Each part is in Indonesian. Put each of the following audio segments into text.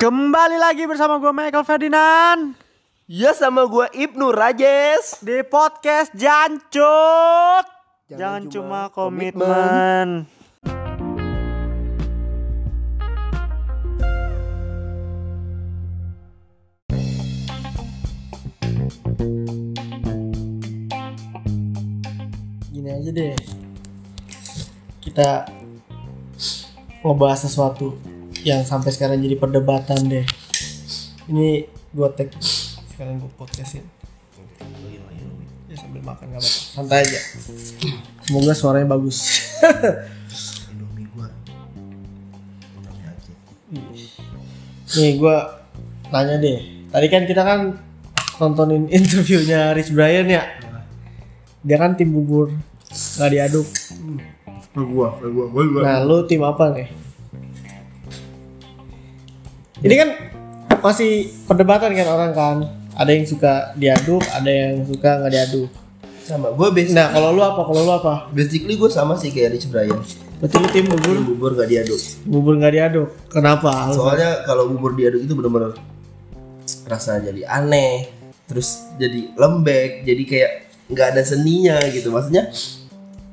Kembali lagi bersama gue Michael Ferdinand. Ya sama gue Ibnu Rajes. Di podcast Jancut. Jangan, Jangan cuma cuma komitmen. gini aja deh. Kita ngebahas sesuatu yang sampai sekarang jadi perdebatan deh. Ini gua tag sekarang gua podcastin. Ya sambil makan gak apa-apa. Santai aja. Semoga suaranya bagus. Indomie nih gua tanya deh. Tadi kan kita kan nontonin interviewnya Rich Brian ya? Dia kan tim bubur nggak diaduk. Gue gue gue gue Nah, lu tim apa nih? Ini kan masih perdebatan kan orang kan. Ada yang suka diaduk, ada yang suka nggak diaduk. Sama gue basic, Nah, kalau lu apa? Kalau lu apa? basically gue sama sih kayak Rich Brian Berarti lu tim bubur, Bubur bubur gak diaduk bubur nggak diaduk. Kenapa? Soalnya kalau bubur diaduk itu bener-bener Rasanya jadi aneh Terus jadi lembek Jadi kayak nggak ada seninya gitu Maksudnya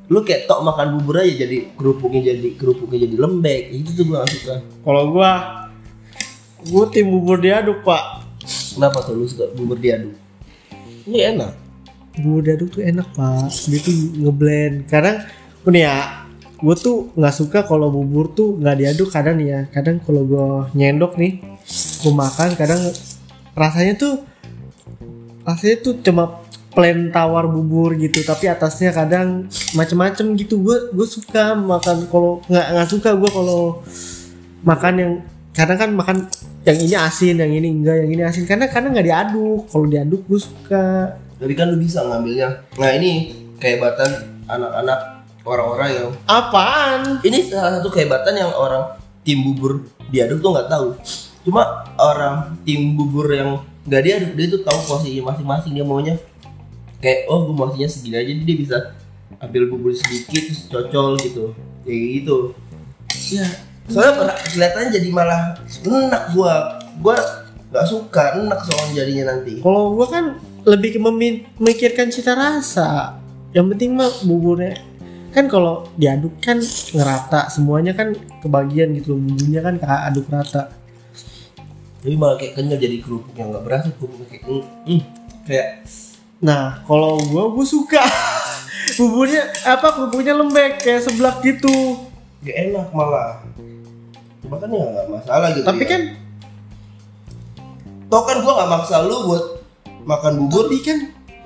lu kayak tok makan bubur aja jadi kerupuknya jadi kerupuknya jadi lembek itu tuh gue gak suka Kalau gua gua tim bubur diaduk, Pak. kenapa tuh lu suka bubur diaduk ini enak Bubur diaduk tuh enak, Pak. Dia tuh ngeblend. Kadang nih ya, gue tuh nggak suka kalau bubur tuh nggak diaduk kadang nih ya. Kadang kalau gue nyendok nih, gue makan kadang rasanya tuh rasanya tuh cuma plain tawar bubur gitu tapi atasnya kadang macem-macem gitu gue gue suka makan kalau nggak nggak suka gue kalau makan yang kadang kan makan yang ini asin yang ini enggak yang ini asin. Karena kadang nggak diaduk. Kalau diaduk gue suka. Tapi kan lu bisa ngambilnya. Nah ini kehebatan anak-anak orang-orang yang apaan? Ini salah satu kehebatan yang orang tim bubur diaduk tuh nggak tahu. Cuma orang tim bubur yang nggak diaduk dia tuh tahu posisi masing-masing dia maunya kayak oh gue porsinya segini aja. Jadi dia bisa ambil bubur sedikit terus cocol gitu. Kayak gitu. Ya soalnya pernah kelihatannya jadi malah enak gua. Gua nggak suka enak soalnya jadinya nanti. Kalau gue kan lebih memikirkan cita rasa. Yang penting mah buburnya. Kan kalau diaduk kan ngerata semuanya kan kebagian gitu loh bumbunya kan aduk rata. Tapi malah kayak kenyal jadi kerupuk yang nggak berasa kerupuknya kayak mm, mm, kayak nah kalau gue gue suka. Buburnya apa kerupuknya lembek kayak seblak gitu gak enak malah cuma kan ya nggak masalah gitu tapi ya. kan toh kan gua nggak maksa lu buat makan bubur tapi kan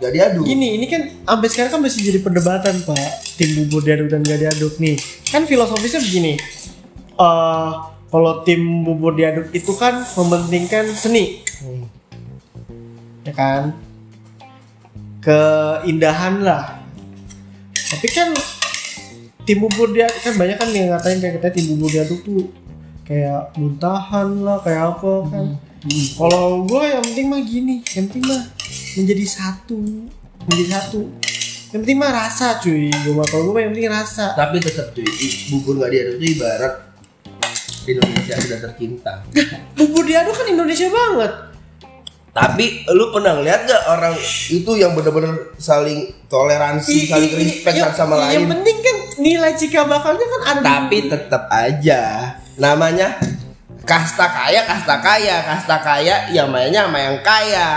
gak diaduk Gini, ini kan sampai sekarang kan masih jadi perdebatan pak tim bubur diaduk dan gak diaduk nih. Kan filosofisnya begini, eh kalau tim bubur diaduk itu kan mementingkan seni, Hmm. ya kan, keindahan lah. Tapi kan tim bubur diaduk kan banyak kan yang ngatain kayak katanya tim bubur diaduk tuh kayak muntahan lah, kayak apa kan. Kalau gue yang penting mah gini, yang penting mah menjadi satu, menjadi satu. Yang penting mah rasa cuy, gue mah kalau gue mah yang penting rasa. tapi tetap cuy i- bubur gak diaduk itu ibarat Indonesia sudah tercinta Bubur diaduk kan Indonesia banget. tapi lu pernah ngeliat gak orang itu yang bener-bener saling toleransi I- saling i- respect i- satu sama i- Yang lain penting kan nilai cikal bakalnya kan ada. tapi tetap aja. Namanya kasta kaya kasta kaya. Kasta kaya ya mainnya sama yang kaya.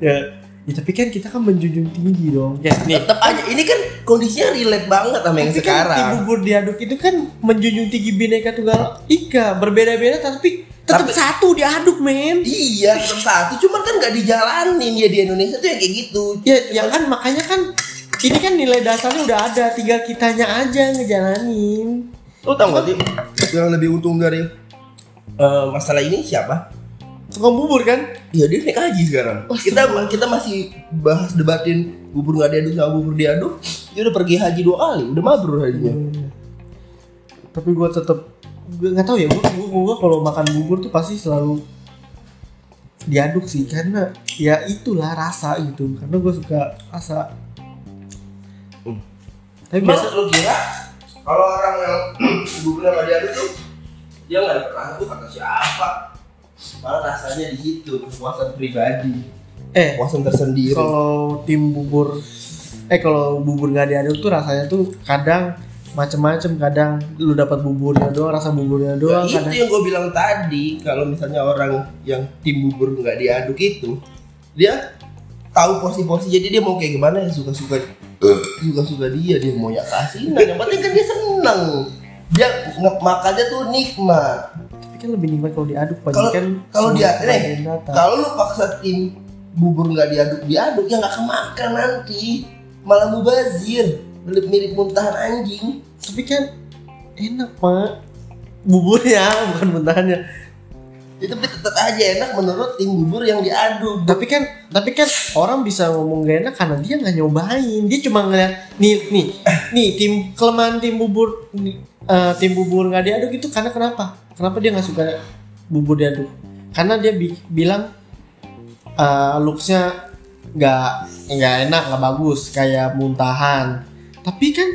Ya, ya tapi kan kita kan menjunjung tinggi dong. Ya, nih. tetap aja. Ini kan kondisinya relate banget sama yang Tapi kan sekarang. Bubur diaduk itu kan menjunjung tinggi bineka tunggal ika. Berbeda-beda tapi tetap Tapi- satu diaduk men. iya tetap satu. Cuman kan nggak dijalanin. Ya di Indonesia tuh yang kayak gitu. Ya, ya kan makanya kan ini kan nilai dasarnya udah ada, tinggal kitanya aja ngejalanin. lu tau gak sih yang lebih untung dari eh, masalah ini siapa Tukang bubur kan? Iya dia naik haji sekarang. Kita kita masih bahas debatin bubur nggak diaduk sama bubur diaduk. Dia udah pergi haji dua kali, udah mabrur hajinya. Tapi gua tetep gue nggak tahu ya, gua, gua, gua kalau makan bubur tuh pasti selalu diaduk sih karena ya itulah rasa gitu karena gue suka rasa Hmm. Tapi Masa biasa. lu kira kalau orang yang buburnya nggak diaduk tuh dia nggak ada pernah tuh kata siapa? malah rasanya di situ kepuasan pribadi. Eh kepuasan tersendiri. kalau tim bubur eh kalau bubur nggak diaduk tuh rasanya tuh kadang macem-macem kadang lu dapat buburnya doang rasa buburnya Nah, doang itu kadang. yang gue bilang tadi kalau misalnya orang yang tim bubur nggak diaduk itu dia tahu porsi-porsi jadi dia mau kayak gimana ya suka-suka suka-suka dia dia mau ya kasihan. Yang penting kan dia seneng. Dia nge- makannya tuh nikmat. Tapi kan lebih nikmat kalau diaduk kalau kan kalau dia nih data. kalau lu paksa tim bubur nggak diaduk diaduk ya nggak kemakan nanti. Malah mubazir. Mirip mirip muntahan anjing. Tapi kan enak pak. Buburnya bukan mentahannya itu tapi tetap aja enak menurut tim bubur yang diaduk tapi kan tapi kan orang bisa ngomong gak enak karena dia nggak nyobain. Dia cuma ngeliat nih nih nih tim kelemahan tim bubur nih, eh, tim bubur nggak diaduk itu karena kenapa? Kenapa dia nggak suka bubur diaduk? Karena dia bi- bilang eh, looksnya nggak nggak enak nggak bagus kayak muntahan. Tapi kan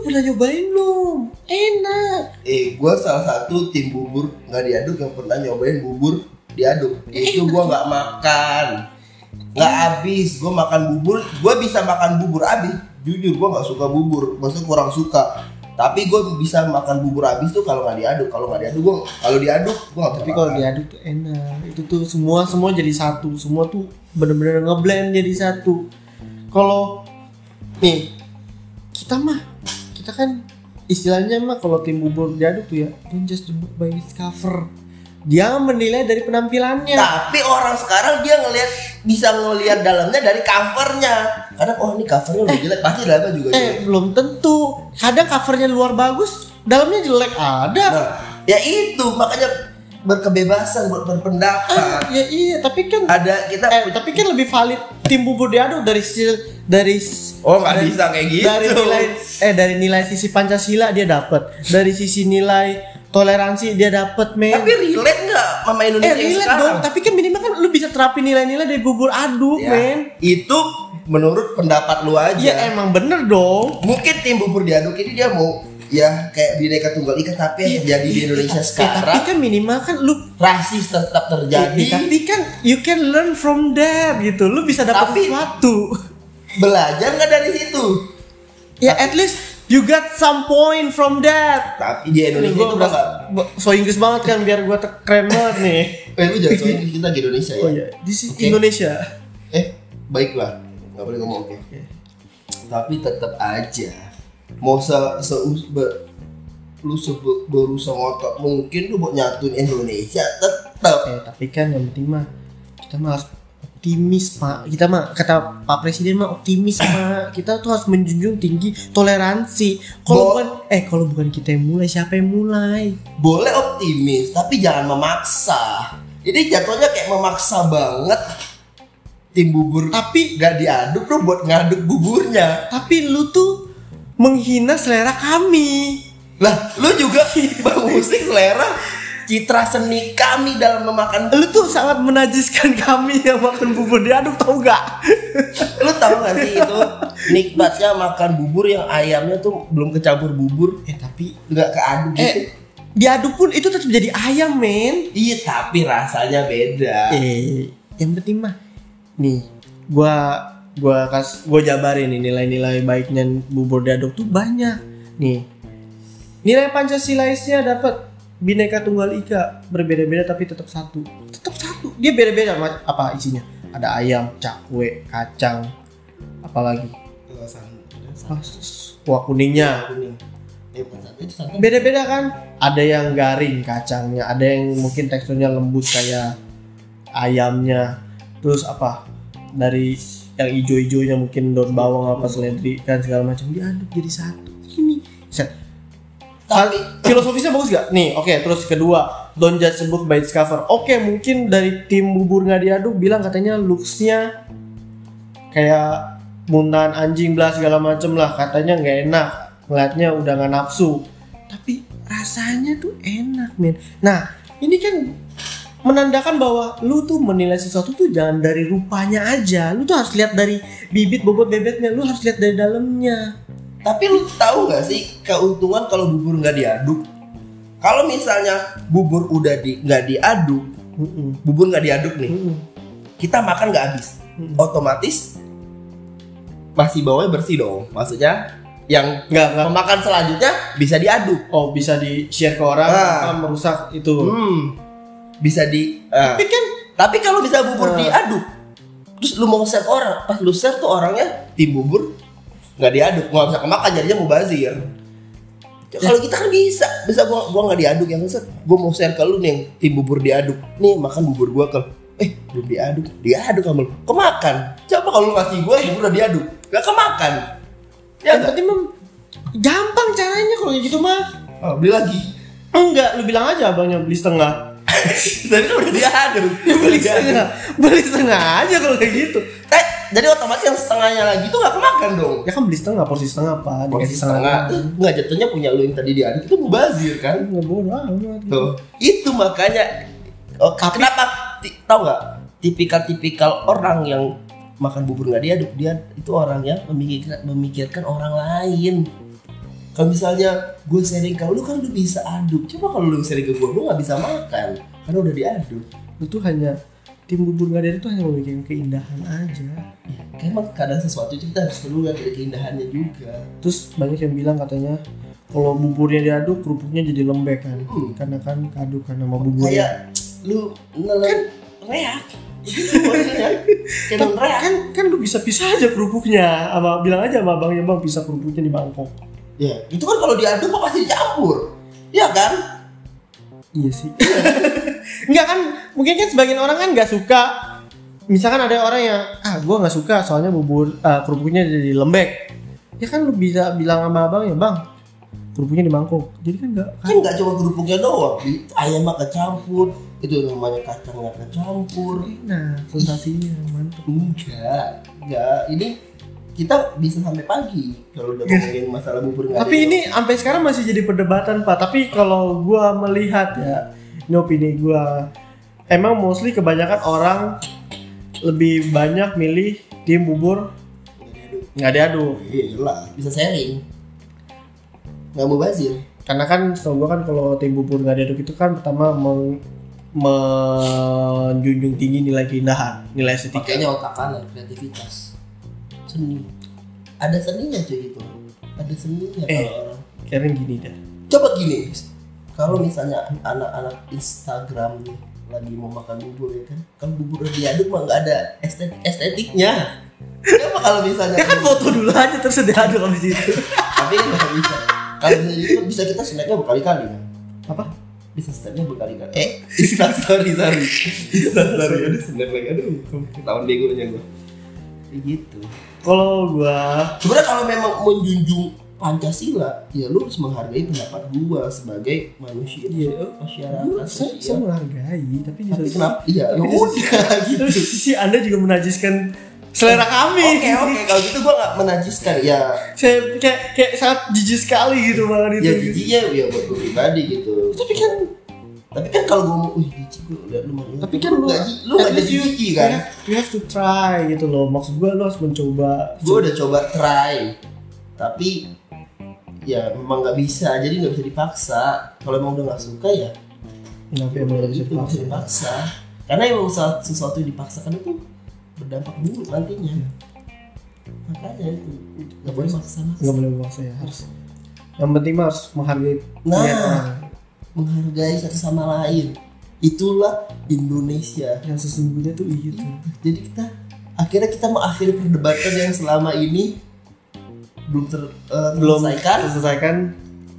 lu pernah nyobain belum enak Eh, gue salah satu tim bubur nggak diaduk yang pernah nyobain bubur diaduk. Itu gue nggak makan, nggak habis. Gue makan bubur, gue bisa makan bubur habis. Jujur gue nggak suka bubur, maksudnya kurang suka. Tapi gue bisa makan bubur habis tuh kalau nggak diaduk. Kalau nggak diaduk gue, kalau diaduk gue nggak tapi kalau diaduk tuh enak itu tuh semua semua jadi satu semua tuh bener-bener ngeblend jadi satu kalau nih kita mah kita kan istilahnya mah kalau tim bubur diaduk tuh ya don't just the book by its cover dia menilai dari penampilannya Tapi orang sekarang dia ngelihat bisa ngelihat dalamnya dari covernya. Kadang oh ini covernya udah jelek, pasti dalamnya juga jelek. eh belum tentu kadang covernya luar bagus dalamnya jelek ada Nah, ya itu makanya berkebebasan buat berpendapat. ya iya tapi kan Ada kita eh tapi kan lebih valid tim bubur diaduk dari sil- dari Oh, nggak bisa kayak gitu. dari nilai eh dari nilai sisi pancasila dia dapat dari sisi nilai toleransi dia dapat men Tapi relate nggak sama eh Indonesia yang relate sekarang? dong tapi kan minimal kan lu bisa terapin nilai-nilai dari bubur aduk Ya, men itu menurut pendapat lu aja. ya emang bener dong Mungkin tim bubur diaduk ini dia mau ya kayak bineka tunggal ika tapi yang terjadi di Indonesia Eh, tapi sekarang kan minimal kan lu rasis tetap terjadi. Eh, tapi kan you can learn from that gitu lu bisa dapat Tapi- sesuatu Belajar nggak dari situ? ya at least you got some point from that Tapi di Indonesia gue itu mah nggak. so Inggris banget kan biar gue keren banget nih. Eh lu jangan soalnya kita di Indonesia ya. Oh iya, di sini Oke. Indonesia. Eh, baiklah. Nggak boleh ngomong oke. Tapi tetap aja mau se, se be- lu se, be- berusaha ngotot mungkin lu buat nyatuin Indonesia tetap Eh tapi kan yang penting mah kita mah harus optimis pak. Kita mah kata Pak Presiden mah optimis pak. Kita tuh harus menjunjung tinggi toleransi. Kalau bukan eh kalau bukan kita yang mulai siapa yang mulai? boleh optimis tapi jangan memaksa jadi jatuhnya kayak memaksa banget tim bubur Tapi nggak diaduk lu buat ngaduk buburnya tapi lu tuh menghina selera kami. lah lu juga mengusik selera citra seni kami dalam memakan Lu tuh sangat menajiskan kami yang makan bubur diaduk tau gak? lu tahu gak sih itu nikmatnya makan bubur yang ayamnya tuh belum kecampur bubur Eh tapi nggak keaduk gitu eh diaduk pun itu tetap jadi ayam men. iya tapi rasanya beda Eh, yang penting mah nih, gua gua kas gua jabarin nih nilai-nilai baiknya bubur diaduk tuh banyak. Nih. Nilai Pancasilaisnya dapat Bhinneka Tunggal Ika berbeda-beda tapi tetap satu. Tetap satu. Dia beda-beda apa isinya? Ada ayam, cakwe, kacang, apalagi ah, kuah kuningnya. santan Beda-beda kan? Ada yang garing kacangnya, ada yang mungkin teksturnya lembut kayak ayamnya. Terus apa? Dari yang ijo-ijonya mungkin daun bawang apa seledri kan segala macam diaduk jadi satu. Ini set. Tapi- filosofisnya bagus gak? Nih, oke. terus kedua, don't judge a book by its cover. Oke, mungkin dari tim bubur nggak diaduk bilang katanya looksnya kayak muntahan anjing belah segala macem lah katanya nggak enak ngeliatnya udah nggak nafsu tapi rasanya tuh enak men nah ini kan menandakan bahwa lu tuh menilai sesuatu tuh jangan dari rupanya aja lu tuh harus lihat dari bibit bobot bebeknya lu harus lihat dari dalamnya Tapi lu tahu gak sih keuntungan kalau bubur nggak diaduk? Kalau misalnya bubur udah di nggak diaduk, Mm-mm. bubur nggak diaduk nih Mm-mm. kita makan nggak habis Mm. otomatis masih bawahnya bersih dong maksudnya yang Nggak, nggak. pemakan selanjutnya bisa diaduk Oh bisa di share ke orang Ah. tanpa merusak itu. hmm. Bisa di ah. Tapi kan tapi kalau bisa bubur Ah. diaduk terus lu mau share ke orang pas lu share tuh orangnya tim bubur nggak diaduk nggak bisa kemakan jadinya mau bazir Ya, kalau kita kan bisa bisa gua gua nggak diaduk yang set. Gua mau share ke lu nih yang tim bubur diaduk. Nih makan bubur gua ke eh belum diaduk. Diaduk kamu kemakan. Coba kalau lu ngasih gua bubur udah diaduk. Gak kemakan. Ya yang penting mem- gampang caranya kalau gitu mah. oh, beli lagi. Enggak, lu bilang aja abangnya beli setengah. tapi kan udah diaduk beli setengah, beli setengah aja kalau kayak gitu. eh jadi otomatis yang setengahnya lagi tuh gak kemakan dong. Ya kan beli setengah, porsi setengah apa? porsi setengah. nggak jatuhnya punya lu yang tadi diaduk itu mubazir kan? Enggak bodoh amat. Tuh, itu makanya oh, kenapa? Ti- tahu nggak? Tipikal-tipikal orang yang makan bubur nggak diaduk dia itu orangnya memikirkan memikirkan orang lain kalau misalnya gue sharing ke lu kan lu bisa aduk. Coba kalau lu sharing ke gue lu nggak bisa makan. Karena udah diaduk. Itu hanya tim bubur ada itu hanya memikirkan keindahan aja. ya, kayak emang kadang sesuatu itu kita harus perlu lihat dari keindahannya juga. Terus banyak yang bilang katanya kalau buburnya diaduk kerupuknya jadi lembek kan. Hmm. karena kan kaduk kan sama buburnya. Kayak lu nelen reak. Nelen reak. Kan kan lu bisa pisah aja kerupuknya. Sama bilang aja sama abangnya bang pisah kerupuknya di mangkok ya itu kan kalau diaduk pasti dicampur. Ya kan? Iya sih. Enggak kan mungkin kan sebagian orang kan nggak suka. Misalkan ada orang yang ah gua nggak suka soalnya bubur ah, kerupuknya jadi lembek. Ya kan lu bisa bilang sama abangnya bang kerupuknya di mangkok jadi kan nggak kan? Nggak cuma kerupuknya doang di ayam mah kecampur itu namanya kacangnya kecampur. Nah sensasinya mantep. Enggak enggak ini kita bisa sampai pagi kalau udah ngomongin masalah bubur nggak Tapi ini sampai sekarang masih jadi perdebatan Pak. Tapi kalau gua melihat ya, ini opini gua, emang mostly kebanyakan orang lebih banyak milih tim bubur nggak diaduk. iya lah bisa sharing nggak mau bazir Karena kan setahu gua kan kalau tim bubur nggak diaduk itu kan pertama meng- menjunjung tinggi nilai keindahan, nilai estetika. pakainya otak kanan kreativitas seni. Ada seninya cuy itu. Ada seninya. Eh. kalau orang gini dah. coba gini. Kalau misalnya anak-anak Instagram nih lagi mau makan bubur ya kan kalau bubur diaduk mah nggak ada estetik estetiknya. Coba kalau misalnya Ya kan foto dulu aja terus diaduk habis itu. tapi kan nggak bisa. Kalau misalnya itu bisa kita snacknya berkali-kali kan? Apa? bisa snacknya berkali-kali. Eh Insta story sorry Insta story aduh snack lagi. Aduh ketahuan begonya gue gitu. Kalau gua sebenarnya kalau memang menjunjung Pancasila ya lu harus menghargai pendapat gua sebagai manusia. Iya. masyarakat Gua- saya, menghargai, tapi di tapi satu kenapa? Iya ya udah gitu di sisi Anda juga menajiskan selera kami. oke oke kalau gitu gua nggak menajiskan ya. Saya kayak kayak sangat jijik sekali gitu malah itu. ya jijinya ya buat gua pribadi gitu. Tapi kan tapi kan kalau gua mau wih jijik gua lihat lu mau tapi kan lu nggak lu nggak at jadi you kan You have to try gitu loh. Maksud gua lo harus mencoba. gue udah coba try tapi ya memang nggak bisa jadi nggak bisa dipaksa kalau emang udah nggak suka ya Kenapa emang gak bisa nggak dipaksa? dipaksa karena emang sesuatu, sesuatu yang dipaksakan itu berdampak buruk nantinya makanya itu nggak boleh maksa maksa Gak boleh memaksa ya harus. Yang penting harus menghargai Nah. Menghargai satu sama lain itulah Indonesia Yang sesungguhnya tuh iya tuh. jadi kita akhirnya kita mengakhiri perdebatan yang selama ini belum ter, eh, Belum terselesaikan selesaikan.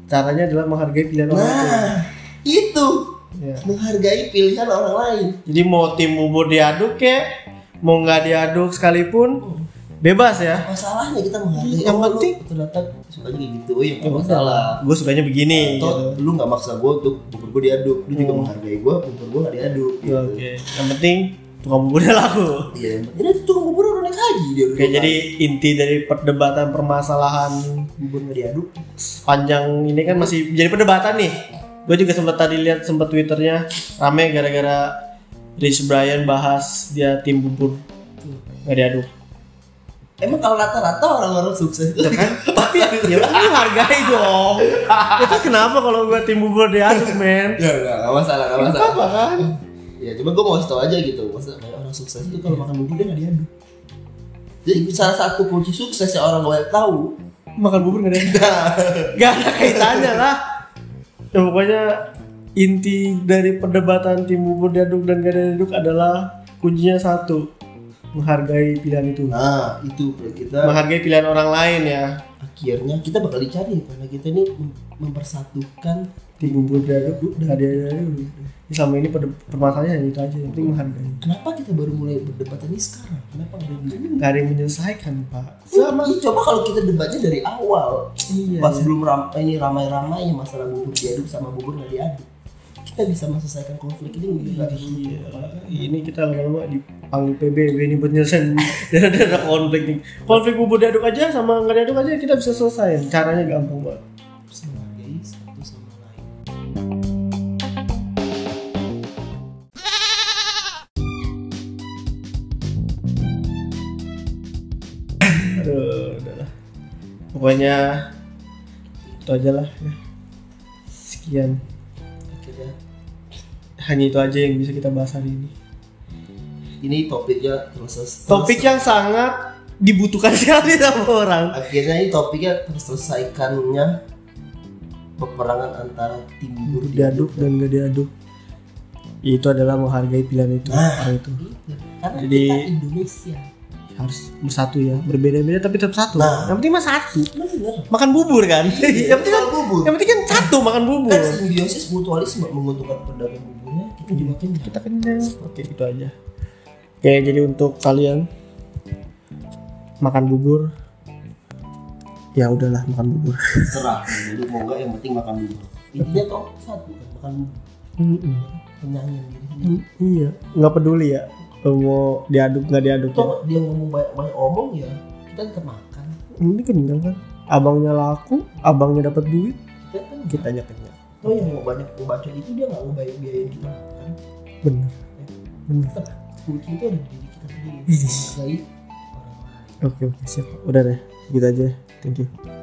Caranya adalah menghargai pilihan orang tuh. nah itu Ya. menghargai pilihan orang lain Jadi mau tim bubur diaduk kek, mau nggak diaduk sekalipun bebas ya. apa salahnya kita menghargai Yang oh, penting- ternyata sukanya kayak gitu oh ya nggak masalah Gue sukanya begini Atau gitu. lu nggak maksa gue untuk bubur gue diaduk lu juga menghargai gue bubur gue nggak diaduk gitu. Oke, yang penting tukang buburnya laku. iya ini tukang bubur udah naik haji dia udah Oke, jadi inti dari perdebatan permasalahan bubur nggak diaduk panjang ini kan masih jadi perdebatan nih. Gue juga sempat tadi lihat sempat twitternya rame gara-gara Rich Brian bahas dia tim bubur nggak diaduk. Emang kalau rata-rata orang-orang sukses itu kan? Tapi ya lu hargai dong. Itu kenapa kalau gue tim bubur diaduk men? ya nggak nggak masalah nggak Nggak masalah apa-apa kan? ya cuma gue mau kasih tau aja gitu kayak orang sukses itu kalau makan bubur dia nggak diaduk jadi salah satu kunci sukses yang orang banyak tahu makan bubur gak ada gak ada kaitannya lah ya pokoknya inti dari perdebatan tim bubur diaduk dan gak diaduk adalah kuncinya satu menghargai pilihan itu. Nah itu kita menghargai pilihan orang lain ya. Akhirnya kita bakal dicari karena kita ini mem- mempersatukan tim bubur diaduk gak diaduk Ini selama ini permasalahannya itu aja yang penting menghargai. Kenapa kita baru mulai berdebat ini sekarang? Kenapa nggak dari dulu gak ada yang menyelesaikan pak. Sama. Coba kalau kita debatnya dari awal. Iya. Pas iya. belum ram ini ramai-ramai masalah bubur diaduk sama bubur nggak diaduk kita bisa menyelesaikan konflik ini nggak Iya, ini kita lama-lama dipanggil PBB ini buat nyelesain ada konflik nih. Konflik bubur diaduk aja sama nggak diaduk aja kita bisa selesai. Caranya gampang banget. bisa menghargai satu sama lain Aduh, udahlah. Pokoknya itu aja lah ya. Sekian. Hanya itu aja yang bisa kita bahas hari ini. ini topiknya terus Topik yang sangat dibutuhkan sekali sama orang. akhirnya ini topiknya terselesaikannya peperangan antara tim bubur Diaduk dan nggak diaduk. Itu adalah menghargai pilihan itu Nah. orang itu. karena Jadi- kita Indonesia harus bersatu ya berbeda-beda tapi tetap satu. Nah. yang penting mah satu. Bener. Makan bubur kan? Yang penting kan Makan bubur. yang penting kan satu makan bubur. Kan simbiosis mutualisme menguntungkan pedagang buburnya kita juga kenyang. Kita kenyang. Oke itu aja. Oke jadi untuk kalian makan bubur. Ya udahlah makan bubur. Serah dulu mau enggak yang penting makan bubur. Intinya toh satu kan makan bubur. Mm-mm. kenyangin diri sendiri. Mm, iya nggak peduli ya mau diaduk nggak diaduk ya. toh dia ngomong banyak banyak omong ya kita tetap makan. Ini kenyang kan? Abangnya laku abangnya dapat duit kita kan kitanya kenyang. Toh yang mau banyak ngebacot itu dia nggak ngebayar biayain kita makan bener. Bener. Tetap kunci itu ada di diri kita sendiri. Lain. Oke oke siap. Udah deh gitu aja. Thank you